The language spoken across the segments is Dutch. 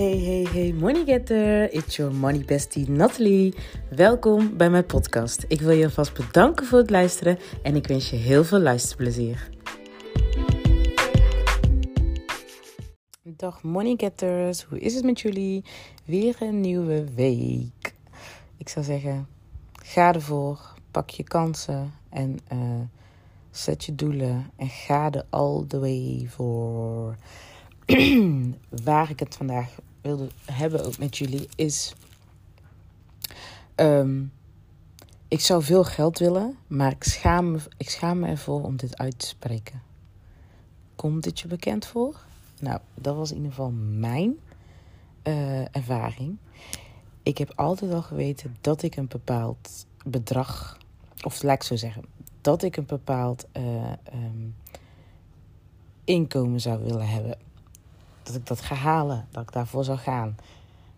Hey, hey, hey, money getter. It's your money bestie Natalie. Welkom bij mijn podcast. Ik wil je alvast bedanken voor het luisteren en ik wens je heel veel luisterplezier. Dag money getters, hoe is het met jullie? Weer een nieuwe week. Ik zou zeggen, ga ervoor, pak je kansen en uh, zet je doelen en ga er all the way voor. Waar ik het vandaag wilde hebben ook met jullie is. Um, ik zou veel geld willen, maar ik schaam, me, ik schaam me ervoor om dit uit te spreken. Komt dit je bekend voor? Nou, dat was in ieder geval mijn uh, ervaring. Ik heb altijd al geweten dat ik een bepaald bedrag, of laat ik zo zeggen, dat ik een bepaald uh, um, inkomen zou willen hebben dat ik dat ga halen, dat ik daarvoor zou gaan.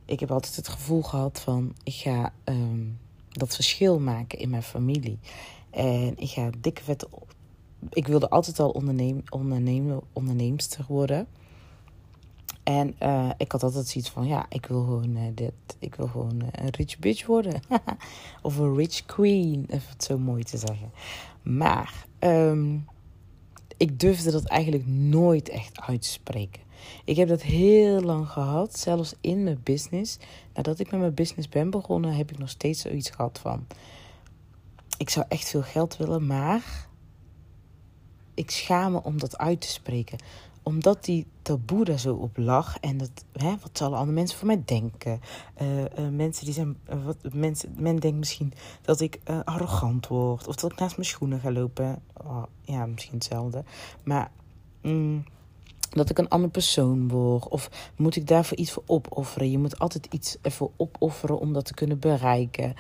Ik heb altijd het gevoel gehad van ik ga um, dat verschil maken in mijn familie. En ik ga dikke vette. Ik wilde altijd al onderneem, ondernemen, onderneemster worden. En uh, ik had altijd zoiets van, ja, ik wil gewoon uh, dit, ik wil gewoon uh, een rich bitch worden. of een rich queen, even het zo mooi te zeggen. Maar um, ik durfde dat eigenlijk nooit echt uit te spreken. Ik heb dat heel lang gehad, zelfs in mijn business. Nadat ik met mijn business ben begonnen, heb ik nog steeds zoiets gehad van: ik zou echt veel geld willen, maar ik schaam me om dat uit te spreken omdat die taboe daar zo op lag. En dat, hè, wat zullen andere mensen van mij denken? Uh, uh, mensen die zijn. Uh, wat, mensen, men denkt misschien dat ik arrogant word. Of dat ik naast mijn schoenen ga lopen. Oh, ja, misschien hetzelfde. Maar. Mm, dat ik een andere persoon word? Of moet ik daarvoor iets voor opofferen? Je moet altijd iets ervoor opofferen om dat te kunnen bereiken.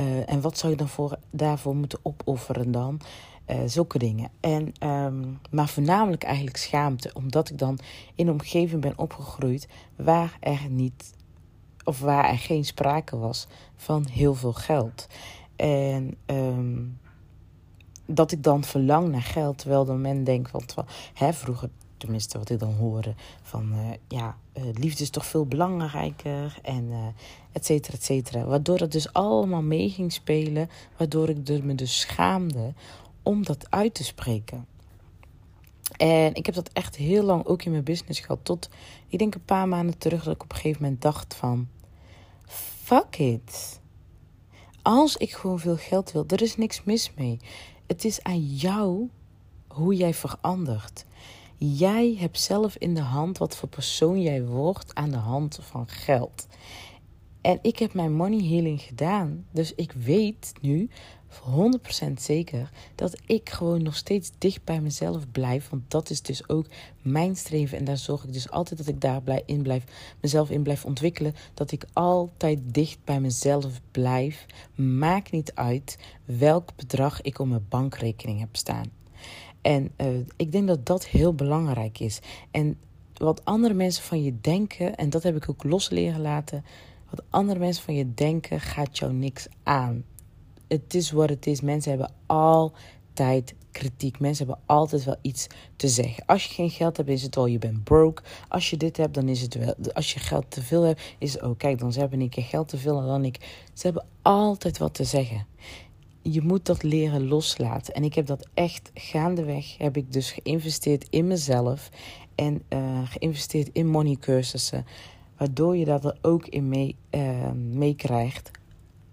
Uh, en wat zou je dan voor, daarvoor moeten opofferen dan? Uh, zulke dingen. En, um, maar voornamelijk eigenlijk schaamte, omdat ik dan in een omgeving ben opgegroeid waar er niet, of waar er geen sprake was van heel veel geld. En um, dat ik dan verlang naar geld, terwijl dan men denkt, want hè, vroeger tenminste wat ik dan hoorde, van uh, ja, uh, liefde is toch veel belangrijker en uh, et cetera, et cetera. Waardoor het dus allemaal mee ging spelen, waardoor ik me dus schaamde om dat uit te spreken. En ik heb dat echt heel lang ook in mijn business gehad. Tot, ik denk een paar maanden terug, dat ik op een gegeven moment dacht van... Fuck it. Als ik gewoon veel geld wil, er is niks mis mee. Het is aan jou hoe jij verandert. Jij hebt zelf in de hand wat voor persoon jij wordt aan de hand van geld. En ik heb mijn money healing gedaan. Dus ik weet nu 100% zeker dat ik gewoon nog steeds dicht bij mezelf blijf. Want dat is dus ook mijn streven. En daar zorg ik dus altijd dat ik daar in blijf, mezelf in blijf ontwikkelen. Dat ik altijd dicht bij mezelf blijf. Maakt niet uit welk bedrag ik op mijn bankrekening heb staan. En uh, ik denk dat dat heel belangrijk is. En wat andere mensen van je denken, en dat heb ik ook los leren laten. Wat andere mensen van je denken gaat jou niks aan. Het is wat het is. Mensen hebben altijd kritiek. Mensen hebben altijd wel iets te zeggen. Als je geen geld hebt, is het al je bent broke. Als je dit hebt, dan is het wel. Als je geld te veel hebt, is het oh kijk, dan ze hebben een keer geld te veel dan ik. Ze hebben altijd wat te zeggen je moet dat leren loslaten. En ik heb dat echt gaandeweg, heb ik dus geïnvesteerd in mezelf. En uh, geïnvesteerd in money cursussen. Waardoor je dat er ook in mee, uh, meekrijgt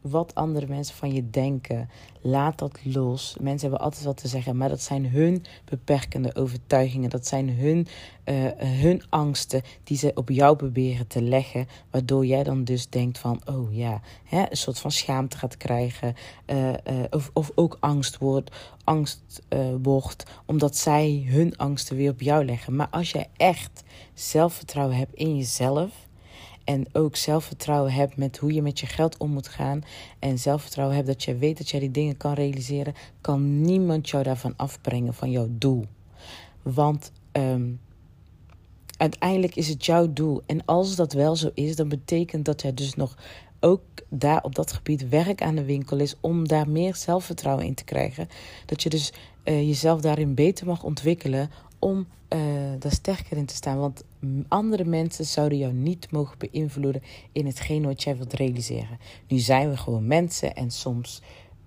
wat andere mensen van je denken. Laat dat los. Mensen hebben altijd wat te zeggen, maar dat zijn hun beperkende overtuigingen. Dat zijn hun, uh, hun angsten die ze op jou proberen te leggen. Waardoor jij dan dus denkt van, oh ja, hè, een soort van schaamte gaat krijgen. Uh, uh, of, of ook angst wordt, angst wordt, omdat zij hun angsten weer op jou leggen. Maar als jij echt zelfvertrouwen hebt in jezelf en ook zelfvertrouwen hebt met hoe je met je geld om moet gaan. En zelfvertrouwen hebt dat je weet dat jij die dingen kan realiseren. Kan niemand jou daarvan afbrengen van jouw doel. Want um, uiteindelijk is het jouw doel. En als dat wel zo is, dan betekent dat er dus nog ook daar op dat gebied werk aan de winkel is om daar meer zelfvertrouwen in te krijgen. Dat je dus uh, jezelf daarin beter mag ontwikkelen om uh, daar sterker in te staan. Want andere mensen zouden jou niet mogen beïnvloeden in hetgeen wat jij wilt realiseren. Nu zijn we gewoon mensen en soms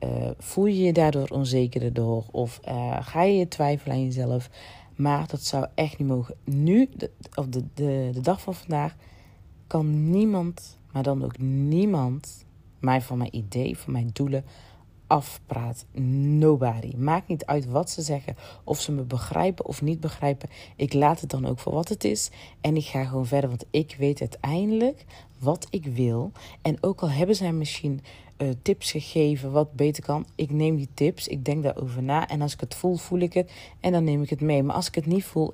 uh, voel je je daardoor onzekerder door of uh, ga je je twijfelen aan jezelf. Maar dat zou echt niet mogen. Nu, de, of de, de, de dag van vandaag, kan niemand, maar dan ook niemand, mij van mijn idee, van mijn doelen afpraat. Nobody. Maakt niet uit wat ze zeggen, of ze me begrijpen of niet begrijpen. Ik laat het dan ook voor wat het is en ik ga gewoon verder, want ik weet uiteindelijk wat ik wil. En ook al hebben zij misschien uh, tips gegeven wat beter kan, ik neem die tips, ik denk daarover na en als ik het voel, voel ik het en dan neem ik het mee. Maar als ik het niet voel,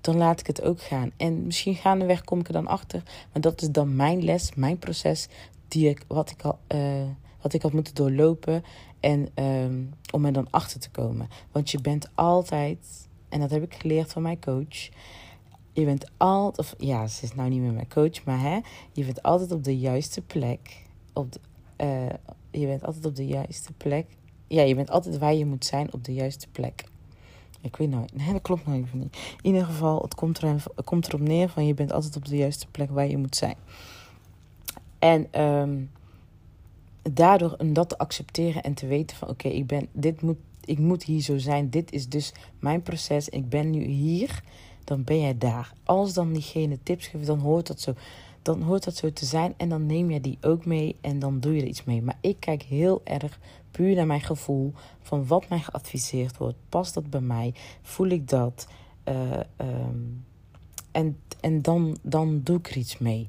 dan laat ik het ook gaan. En misschien gaandeweg kom ik er dan achter, maar dat is dan mijn les, mijn proces, die ik, wat ik al. Uh, wat ik had moeten doorlopen. En um, om er dan achter te komen. Want je bent altijd, en dat heb ik geleerd van mijn coach. Je bent altijd, of ja, ze is nou niet meer mijn coach, maar hè, je bent altijd op de juiste plek. Op de, uh, je bent altijd op de juiste plek. Ja, je bent altijd waar je moet zijn op de juiste plek. Ik weet nou, nee, dat klopt nou even niet. In ieder geval, het komt, er, het komt erop neer van je bent altijd op de juiste plek waar je moet zijn. En um, daardoor om dat te accepteren en te weten van oké, ik ben dit moet ik moet hier zo zijn. Dit is dus mijn proces. Ik ben nu hier. Dan ben jij daar. Als dan diegene tips geeft, dan hoort dat zo. Dan hoort dat zo te zijn. En dan neem je die ook mee. En dan doe je er iets mee. Maar ik kijk heel erg puur naar mijn gevoel. Van wat mij geadviseerd wordt. Past dat bij mij? Voel ik dat? Uh, um, en en dan, dan doe ik er iets mee.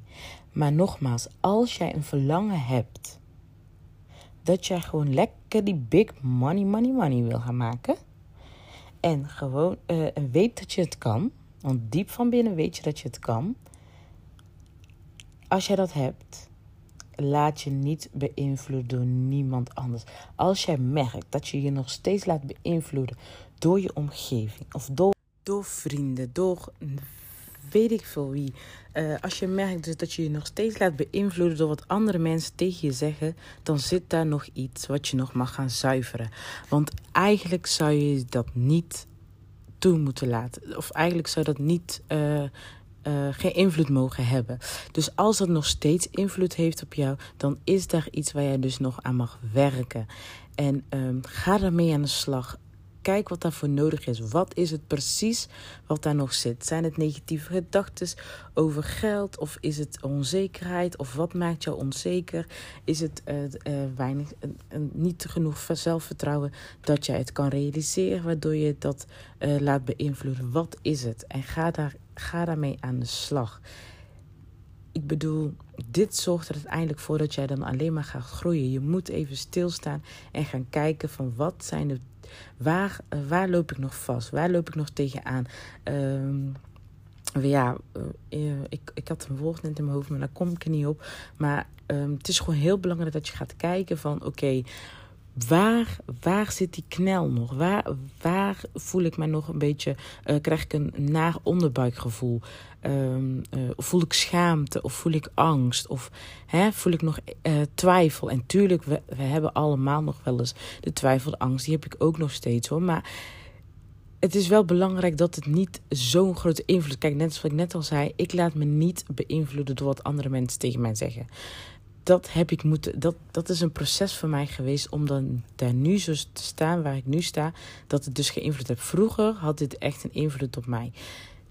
Maar nogmaals, als jij een verlangen hebt dat jij gewoon lekker die big money, money, money wil gaan maken. En gewoon uh, weet dat je het kan. Want diep van binnen weet je dat je het kan. Als jij dat hebt, laat je niet beïnvloeden door niemand anders. Als jij merkt dat je je nog steeds laat beïnvloeden door je omgeving of door, door vrienden, door weet ik veel wie. Uh, als je merkt dus dat je je nog steeds laat beïnvloeden door wat andere mensen tegen je zeggen, dan zit daar nog iets wat je nog mag gaan zuiveren. Want eigenlijk zou je dat niet toe moeten laten. Of eigenlijk zou dat niet. Uh, geen invloed mogen hebben. Dus als dat nog steeds invloed heeft op jou, dan is daar iets waar jij dus nog aan mag werken. En um, ga daarmee aan de slag. Kijk wat daarvoor nodig is. Wat is het precies wat daar nog zit? Zijn het negatieve gedachten over geld? Of is het onzekerheid? Of wat maakt jou onzeker? Is het uh, uh, weinig, uh, niet genoeg zelfvertrouwen dat jij het kan realiseren, waardoor je dat laat beïnvloeden? Wat is het? En ga, daar, ga daarmee aan de slag. Ik bedoel, dit zorgt er uiteindelijk voor dat jij dan alleen maar gaat groeien. Je moet even stilstaan en gaan kijken van wat zijn de Waar, eh, waar loop ik nog vast? Waar loop ik nog tegenaan? Um, ja, uh, ik, ik had een woord net in mijn hoofd, maar daar kom ik er niet op. Maar um, het is gewoon heel belangrijk dat je gaat kijken van... oké, waar, waar zit die knel nog? Waar, waar voel ik me nog een beetje, uh, krijg ik een naar onderbuikgevoel? Um, voel ik schaamte of voel ik angst? Of hè, voel ik nog uh, twijfel? En tuurlijk, we, we hebben allemaal nog wel eens de twijfel, de angst. Die heb ik ook nog steeds hoor. Maar het is wel belangrijk dat het niet zo'n grote invloed... Kijk, net zoals ik net al zei, ik laat me niet beïnvloeden door wat andere mensen tegen mij zeggen dat heb ik moeten. Dat, dat is een proces voor mij geweest om dan daar nu zo te staan waar ik nu sta. Dat het dus geen invloed heeft. Vroeger had dit echt een invloed op mij.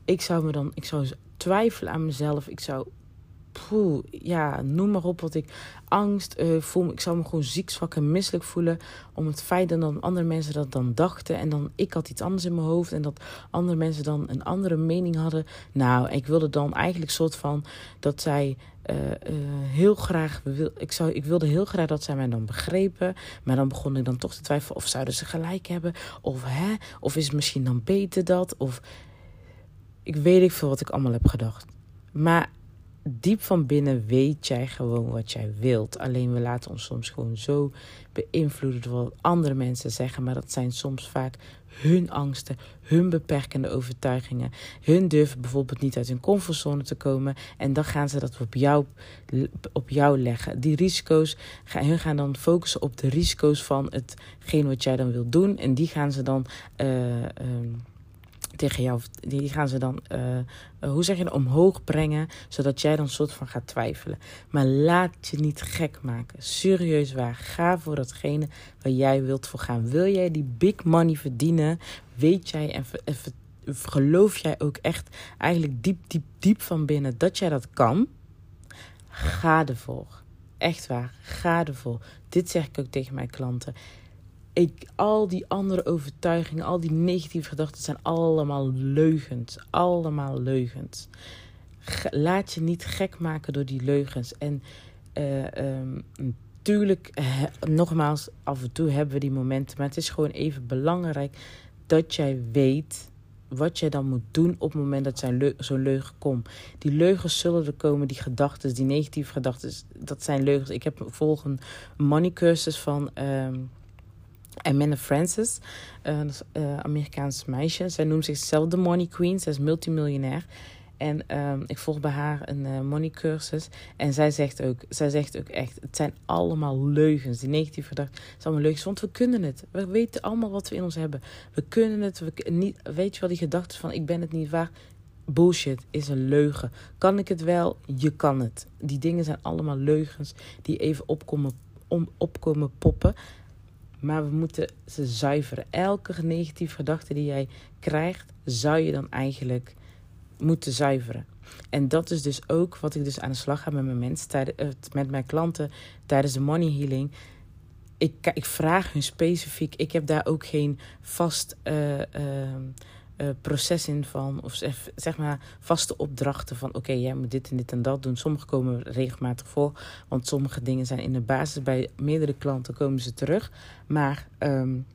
Ik zou me dan, ik zou twijfelen aan mezelf. Ik zou ja, noem maar op wat ik angst uh, voel. Ik zou me gewoon ziek, zwak en misselijk voelen. Om het feit dat dan andere mensen dat dan dachten. En dan ik had iets anders in mijn hoofd. En dat andere mensen dan een andere mening hadden. Nou, ik wilde dan eigenlijk soort van dat zij uh, uh, heel graag. Ik, zou, ik wilde heel graag dat zij mij dan begrepen. Maar dan begon ik dan toch te twijfelen of zouden ze gelijk hebben. Of hè, of is het misschien dan beter dat? Of ik weet niet veel wat ik allemaal heb gedacht. Maar diep van binnen weet jij gewoon wat jij wilt. Alleen we laten ons soms gewoon zo beïnvloeden door wat andere mensen zeggen. Maar dat zijn soms vaak hun angsten, hun beperkende overtuigingen. Hun durven bijvoorbeeld niet uit hun comfortzone te komen. En dan gaan ze dat op jou, op jou leggen. Die risico's, hun gaan dan focussen op de risico's van hetgeen wat jij dan wilt doen. En die gaan ze dan. Uh, tegen jou, die gaan ze dan, uh, hoe zeg je omhoog brengen, zodat jij dan soort van gaat twijfelen. Maar laat je niet gek maken. Serieus waar. Ga voor datgene waar jij wilt voor gaan. Wil jij die big money verdienen? Weet jij en, en geloof jij ook echt eigenlijk diep, diep, diep van binnen dat jij dat kan? Ga ervoor. Echt waar, ga ervoor. Dit zeg ik ook tegen mijn klanten. Ik, al die andere overtuigingen, al die negatieve gedachten zijn allemaal leugens. Allemaal leugens. Laat je niet gek maken door die leugens. En uh, natuurlijk, nogmaals, af en toe hebben we die momenten. Maar het is gewoon even belangrijk dat jij weet wat jij dan moet doen op het moment dat zo'n leugen komt. Die leugens zullen er komen, die gedachten, die negatieve gedachten, dat zijn leugens. Ik heb volgende money cursus van um, Amanda Francis, een uh, Amerikaans meisje. Zij noemt zichzelf de Money Queen, zij is multimiljonair. En um, ik volg bij haar een uh, money cursus. En zij zegt, ook, zij zegt ook echt: het zijn allemaal leugens. Die negatieve gedachten zijn allemaal leugens. Want we kunnen het. We weten allemaal wat we in ons hebben. We kunnen het. We, niet, weet je wel, die gedachten van: ik ben het niet waar. Bullshit is een leugen. Kan ik het wel? Je kan het. Die dingen zijn allemaal leugens die even opkomen, om, opkomen poppen. Maar we moeten ze zuiveren. Elke negatieve gedachte die jij krijgt, zou je dan eigenlijk moeten zuiveren. En dat is dus ook wat ik dus aan de slag ga met mijn mensen, eh, met mijn klanten tijdens de money healing. Ik, ik vraag hun specifiek. Ik heb daar ook geen vast uh, uh, proces in van. Of zeg, maar vaste opdrachten van oké, jij moet dit en dit en dat doen. Sommige komen regelmatig voor. Want sommige dingen zijn in de basis. Bij meerdere klanten komen ze terug. Maar um,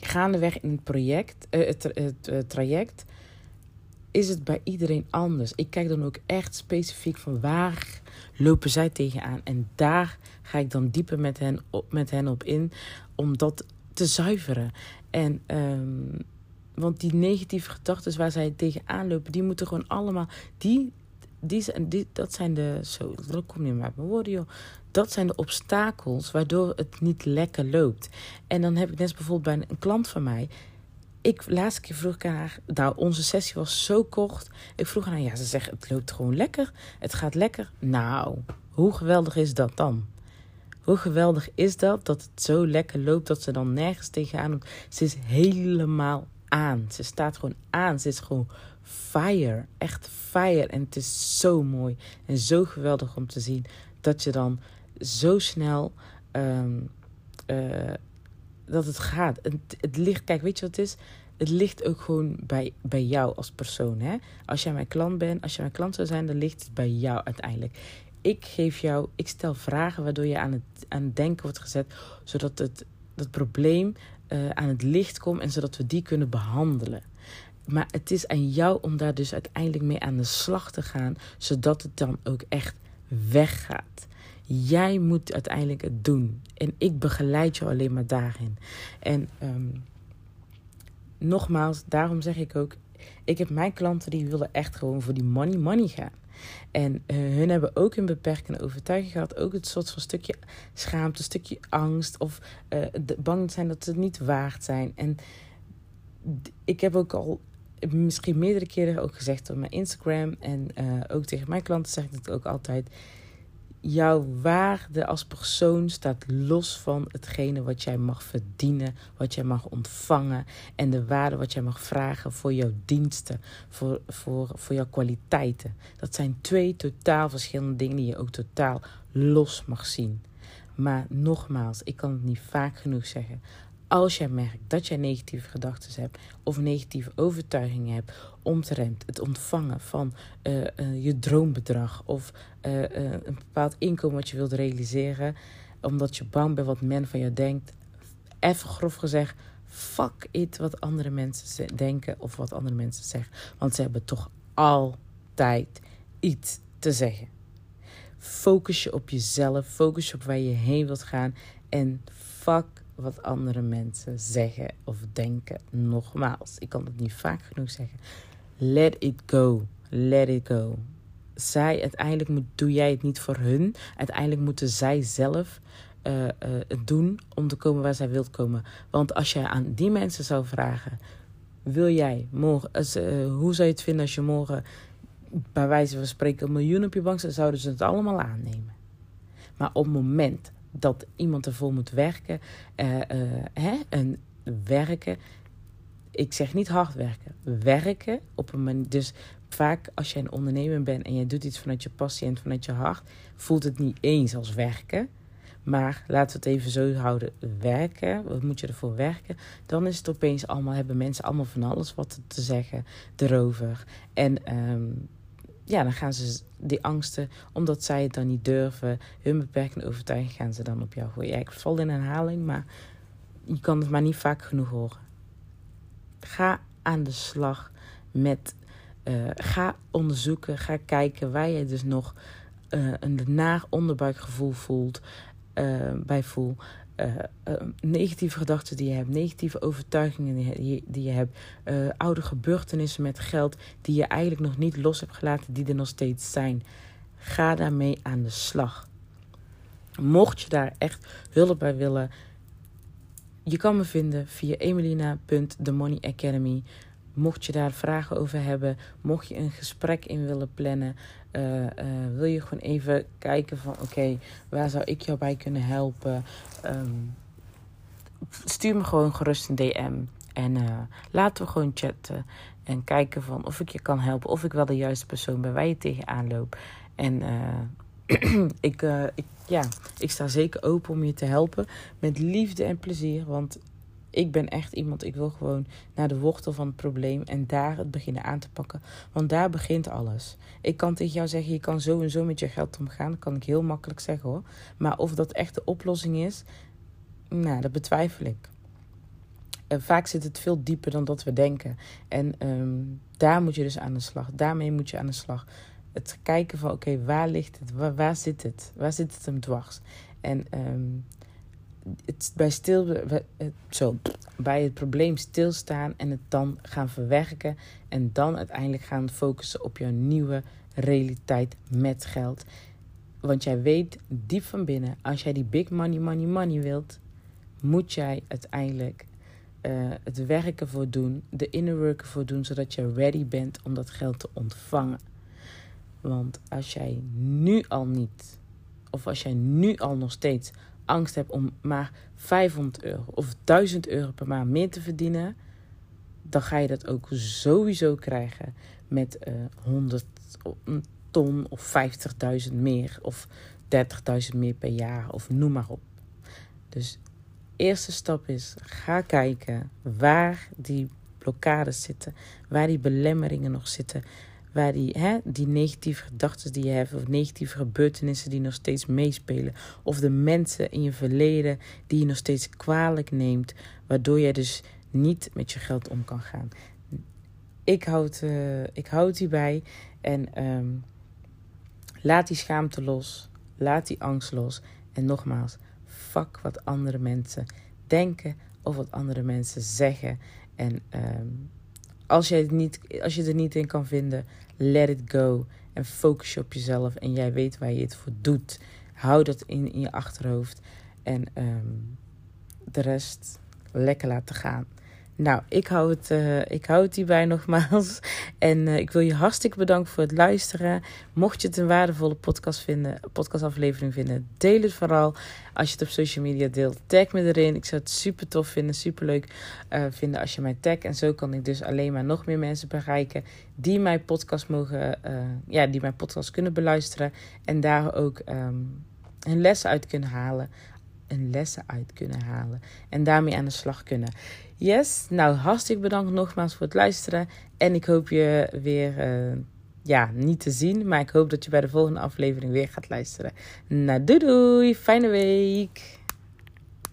gaandeweg in het project, het, het traject is het bij iedereen anders. Ik kijk dan ook echt specifiek van waar lopen zij tegenaan. En daar ga ik dan dieper met hen op, met hen op in om dat te zuiveren. En, um, want die negatieve gedachten waar zij tegenaan lopen, die moeten gewoon allemaal. Die, die, die, dat zijn de. Zo, dat kom je maar uit woorden, joh. Dat zijn de obstakels waardoor het niet lekker loopt. En dan heb ik net bijvoorbeeld bij een klant van mij ik laatste keer vroeg ik haar, nou onze sessie was zo kort. Ik vroeg haar, ja ze zegt het loopt gewoon lekker. Het gaat lekker. Nou, hoe geweldig is dat dan? Hoe geweldig is dat, dat het zo lekker loopt dat ze dan nergens tegenaan loopt. Ze is helemaal aan. Ze staat gewoon aan. Ze is gewoon fire. Echt fire. En het is zo mooi en zo geweldig om te zien dat je dan zo snel... Um, dat het gaat. Het, het ligt, kijk, weet je wat het is? Het ligt ook gewoon bij, bij jou als persoon. Hè? Als jij mijn klant bent, als jij mijn klant zou zijn, dan ligt het bij jou uiteindelijk. Ik geef jou, ik stel vragen waardoor je aan het, aan denken wordt gezet, zodat het, dat probleem uh, aan het licht komt en zodat we die kunnen behandelen. Maar het is aan jou om daar dus uiteindelijk mee aan de slag te gaan, zodat het dan ook echt weggaat. Jij moet uiteindelijk het doen. En ik begeleid je alleen maar daarin. En um, nogmaals, daarom zeg ik ook. Ik heb mijn klanten die willen echt gewoon voor die money money gaan. En uh, hun hebben ook een beperkende overtuiging gehad. Ook het soort van stukje schaamte, stukje angst. Of uh, bang zijn dat ze het niet waard zijn. En ik heb ook al misschien meerdere keren ook gezegd op mijn Instagram. En uh, ook tegen mijn klanten zeg ik het ook altijd jouw waarde als persoon staat los van hetgene wat jij mag verdienen, wat jij mag ontvangen en de waarde wat jij mag vragen voor jouw diensten, voor, voor, voor jouw kwaliteiten. Dat zijn twee totaal verschillende dingen die je ook totaal los mag zien. Maar nogmaals, ik kan het niet vaak genoeg zeggen. Als jij merkt dat jij negatieve gedachten hebt of negatieve overtuigingen hebt omtrent het ontvangen van uh, uh, je droombedrag of uh, een bepaald inkomen wat je wilt realiseren, omdat je bang bent wat men van je denkt, even grof gezegd, fuck it wat andere mensen denken of wat andere mensen zeggen. Want ze hebben toch altijd iets te zeggen. Focus je op jezelf, focus je op waar je heen wilt gaan en fuck wat andere mensen zeggen of denken. Nogmaals, ik kan het niet vaak genoeg zeggen. Let it go. Let it go. Zij, uiteindelijk moet, doe jij het niet voor hun. Uiteindelijk moeten zij zelf uh, uh, het doen om te komen waar zij wilt komen. Want als je aan die mensen zou vragen: Wil jij morgen, uh, hoe zou je het vinden als je morgen bij wijze van spreken een miljoen op je bank staat, zouden ze het allemaal aannemen. Maar op het moment dat iemand ervoor moet werken, uh, hè, en werken, ik zeg niet hard werken, werken op een manier. Dus vaak als je een ondernemer bent en je doet iets vanuit je passie en vanuit je hart, voelt het niet eens als werken. Maar laten we het even zo houden. Werken, wat moet je ervoor werken? Dan is het opeens allemaal, hebben mensen allemaal van alles wat te zeggen erover. En um, ja, dan gaan ze die angsten, omdat zij het dan niet durven, hun beperkende overtuiging gaan ze dan op jou gooien. Ja, ik val in herhaling, maar je kan het maar niet vaak genoeg horen. Ga aan de slag met, uh, ga onderzoeken, ga kijken waar je dus nog uh, een naar onderbuikgevoel voelt, uh, bij voel. Uh, uh, negatieve gedachten die je hebt, negatieve overtuigingen die je, die je hebt, uh, oude gebeurtenissen met geld die je eigenlijk nog niet los hebt gelaten, die er nog steeds zijn. Ga daarmee aan de slag. Mocht je daar echt hulp bij willen, je kan me vinden via emelina.themoneyacademy. Mocht je daar vragen over hebben, mocht je een gesprek in willen plannen, uh, uh, wil je gewoon even kijken van oké, waar zou ik jou bij kunnen helpen? Um, stuur me gewoon gerust een DM en uh, laten we gewoon chatten en kijken van of ik je kan helpen, of ik wel de juiste persoon ben waar je tegenaan loopt. En ik, ik, ja, ik sta zeker open om je te helpen met liefde en plezier, want ik ben echt iemand, ik wil gewoon naar de wortel van het probleem en daar het beginnen aan te pakken. Want daar begint alles. Ik kan tegen jou zeggen, je kan zo en zo met je geld omgaan. Dat kan ik heel makkelijk zeggen hoor. Maar of dat echt de oplossing is, nou, dat betwijfel ik. En vaak zit het veel dieper dan dat we denken. En um, daar moet je dus aan de slag. Daarmee moet je aan de slag. Het kijken van, oké, waar ligt het? Waar, waar, zit het? Waar zit het hem dwars? En um, het bij, stil, zo, bij het probleem stilstaan en het dan gaan verwerken. En dan uiteindelijk gaan focussen op jouw nieuwe realiteit met geld. Want jij weet diep van binnen, als jij die big money, money, money wilt, moet jij uiteindelijk uh, het werken voor doen, de inner work voor doen, zodat je ready bent om dat geld te ontvangen. Want als jij nu al niet, of als jij nu al nog steeds angst hebt om maar 500 euro of 1000 euro per maand meer te verdienen, dan ga je dat ook sowieso krijgen met uh, 100 ton of 50.000 meer of 30.000 meer per jaar of noem maar op. Dus eerste stap is ga kijken waar die blokkades zitten, waar die belemmeringen nog zitten waar die, hè, die negatieve gedachten die je hebt, of negatieve gebeurtenissen die nog steeds meespelen, of de mensen in je verleden die je nog steeds kwalijk neemt, waardoor jij dus niet met je geld om kan gaan. Ik houd, uh, ik houd hierbij en um, laat die schaamte los, laat die angst los. En nogmaals, fuck wat andere mensen denken of wat andere mensen zeggen. En um, als, jij het niet, als je er niet in kan vinden, let it go. En focus je op jezelf en jij weet waar je het voor doet. Hou dat in, in je achterhoofd. En um, de rest lekker laten gaan. Nou, ik hou het, uh, ik hou het hierbij nogmaals. En uh, ik wil je hartstikke bedanken voor het luisteren. Mocht je het een waardevolle podcast vinden, podcastaflevering vinden, deel het vooral. Als je het op social media deelt, tag me erin. Ik zou het super tof vinden, super leuk uh, vinden als je mij tagt. En zo kan ik dus alleen maar nog meer mensen bereiken die mijn podcast mogen, ja, die mijn podcast kunnen beluisteren. En daar ook um, hun lessen uit kunnen halen. Een lessen uit kunnen halen. En daarmee aan de slag kunnen. Yes, nou hartstikke bedankt nogmaals voor het luisteren. En ik hoop je weer, uh, ja, niet te zien. Maar ik hoop dat je bij de volgende aflevering weer gaat luisteren. Nou, doei doei. Fijne week.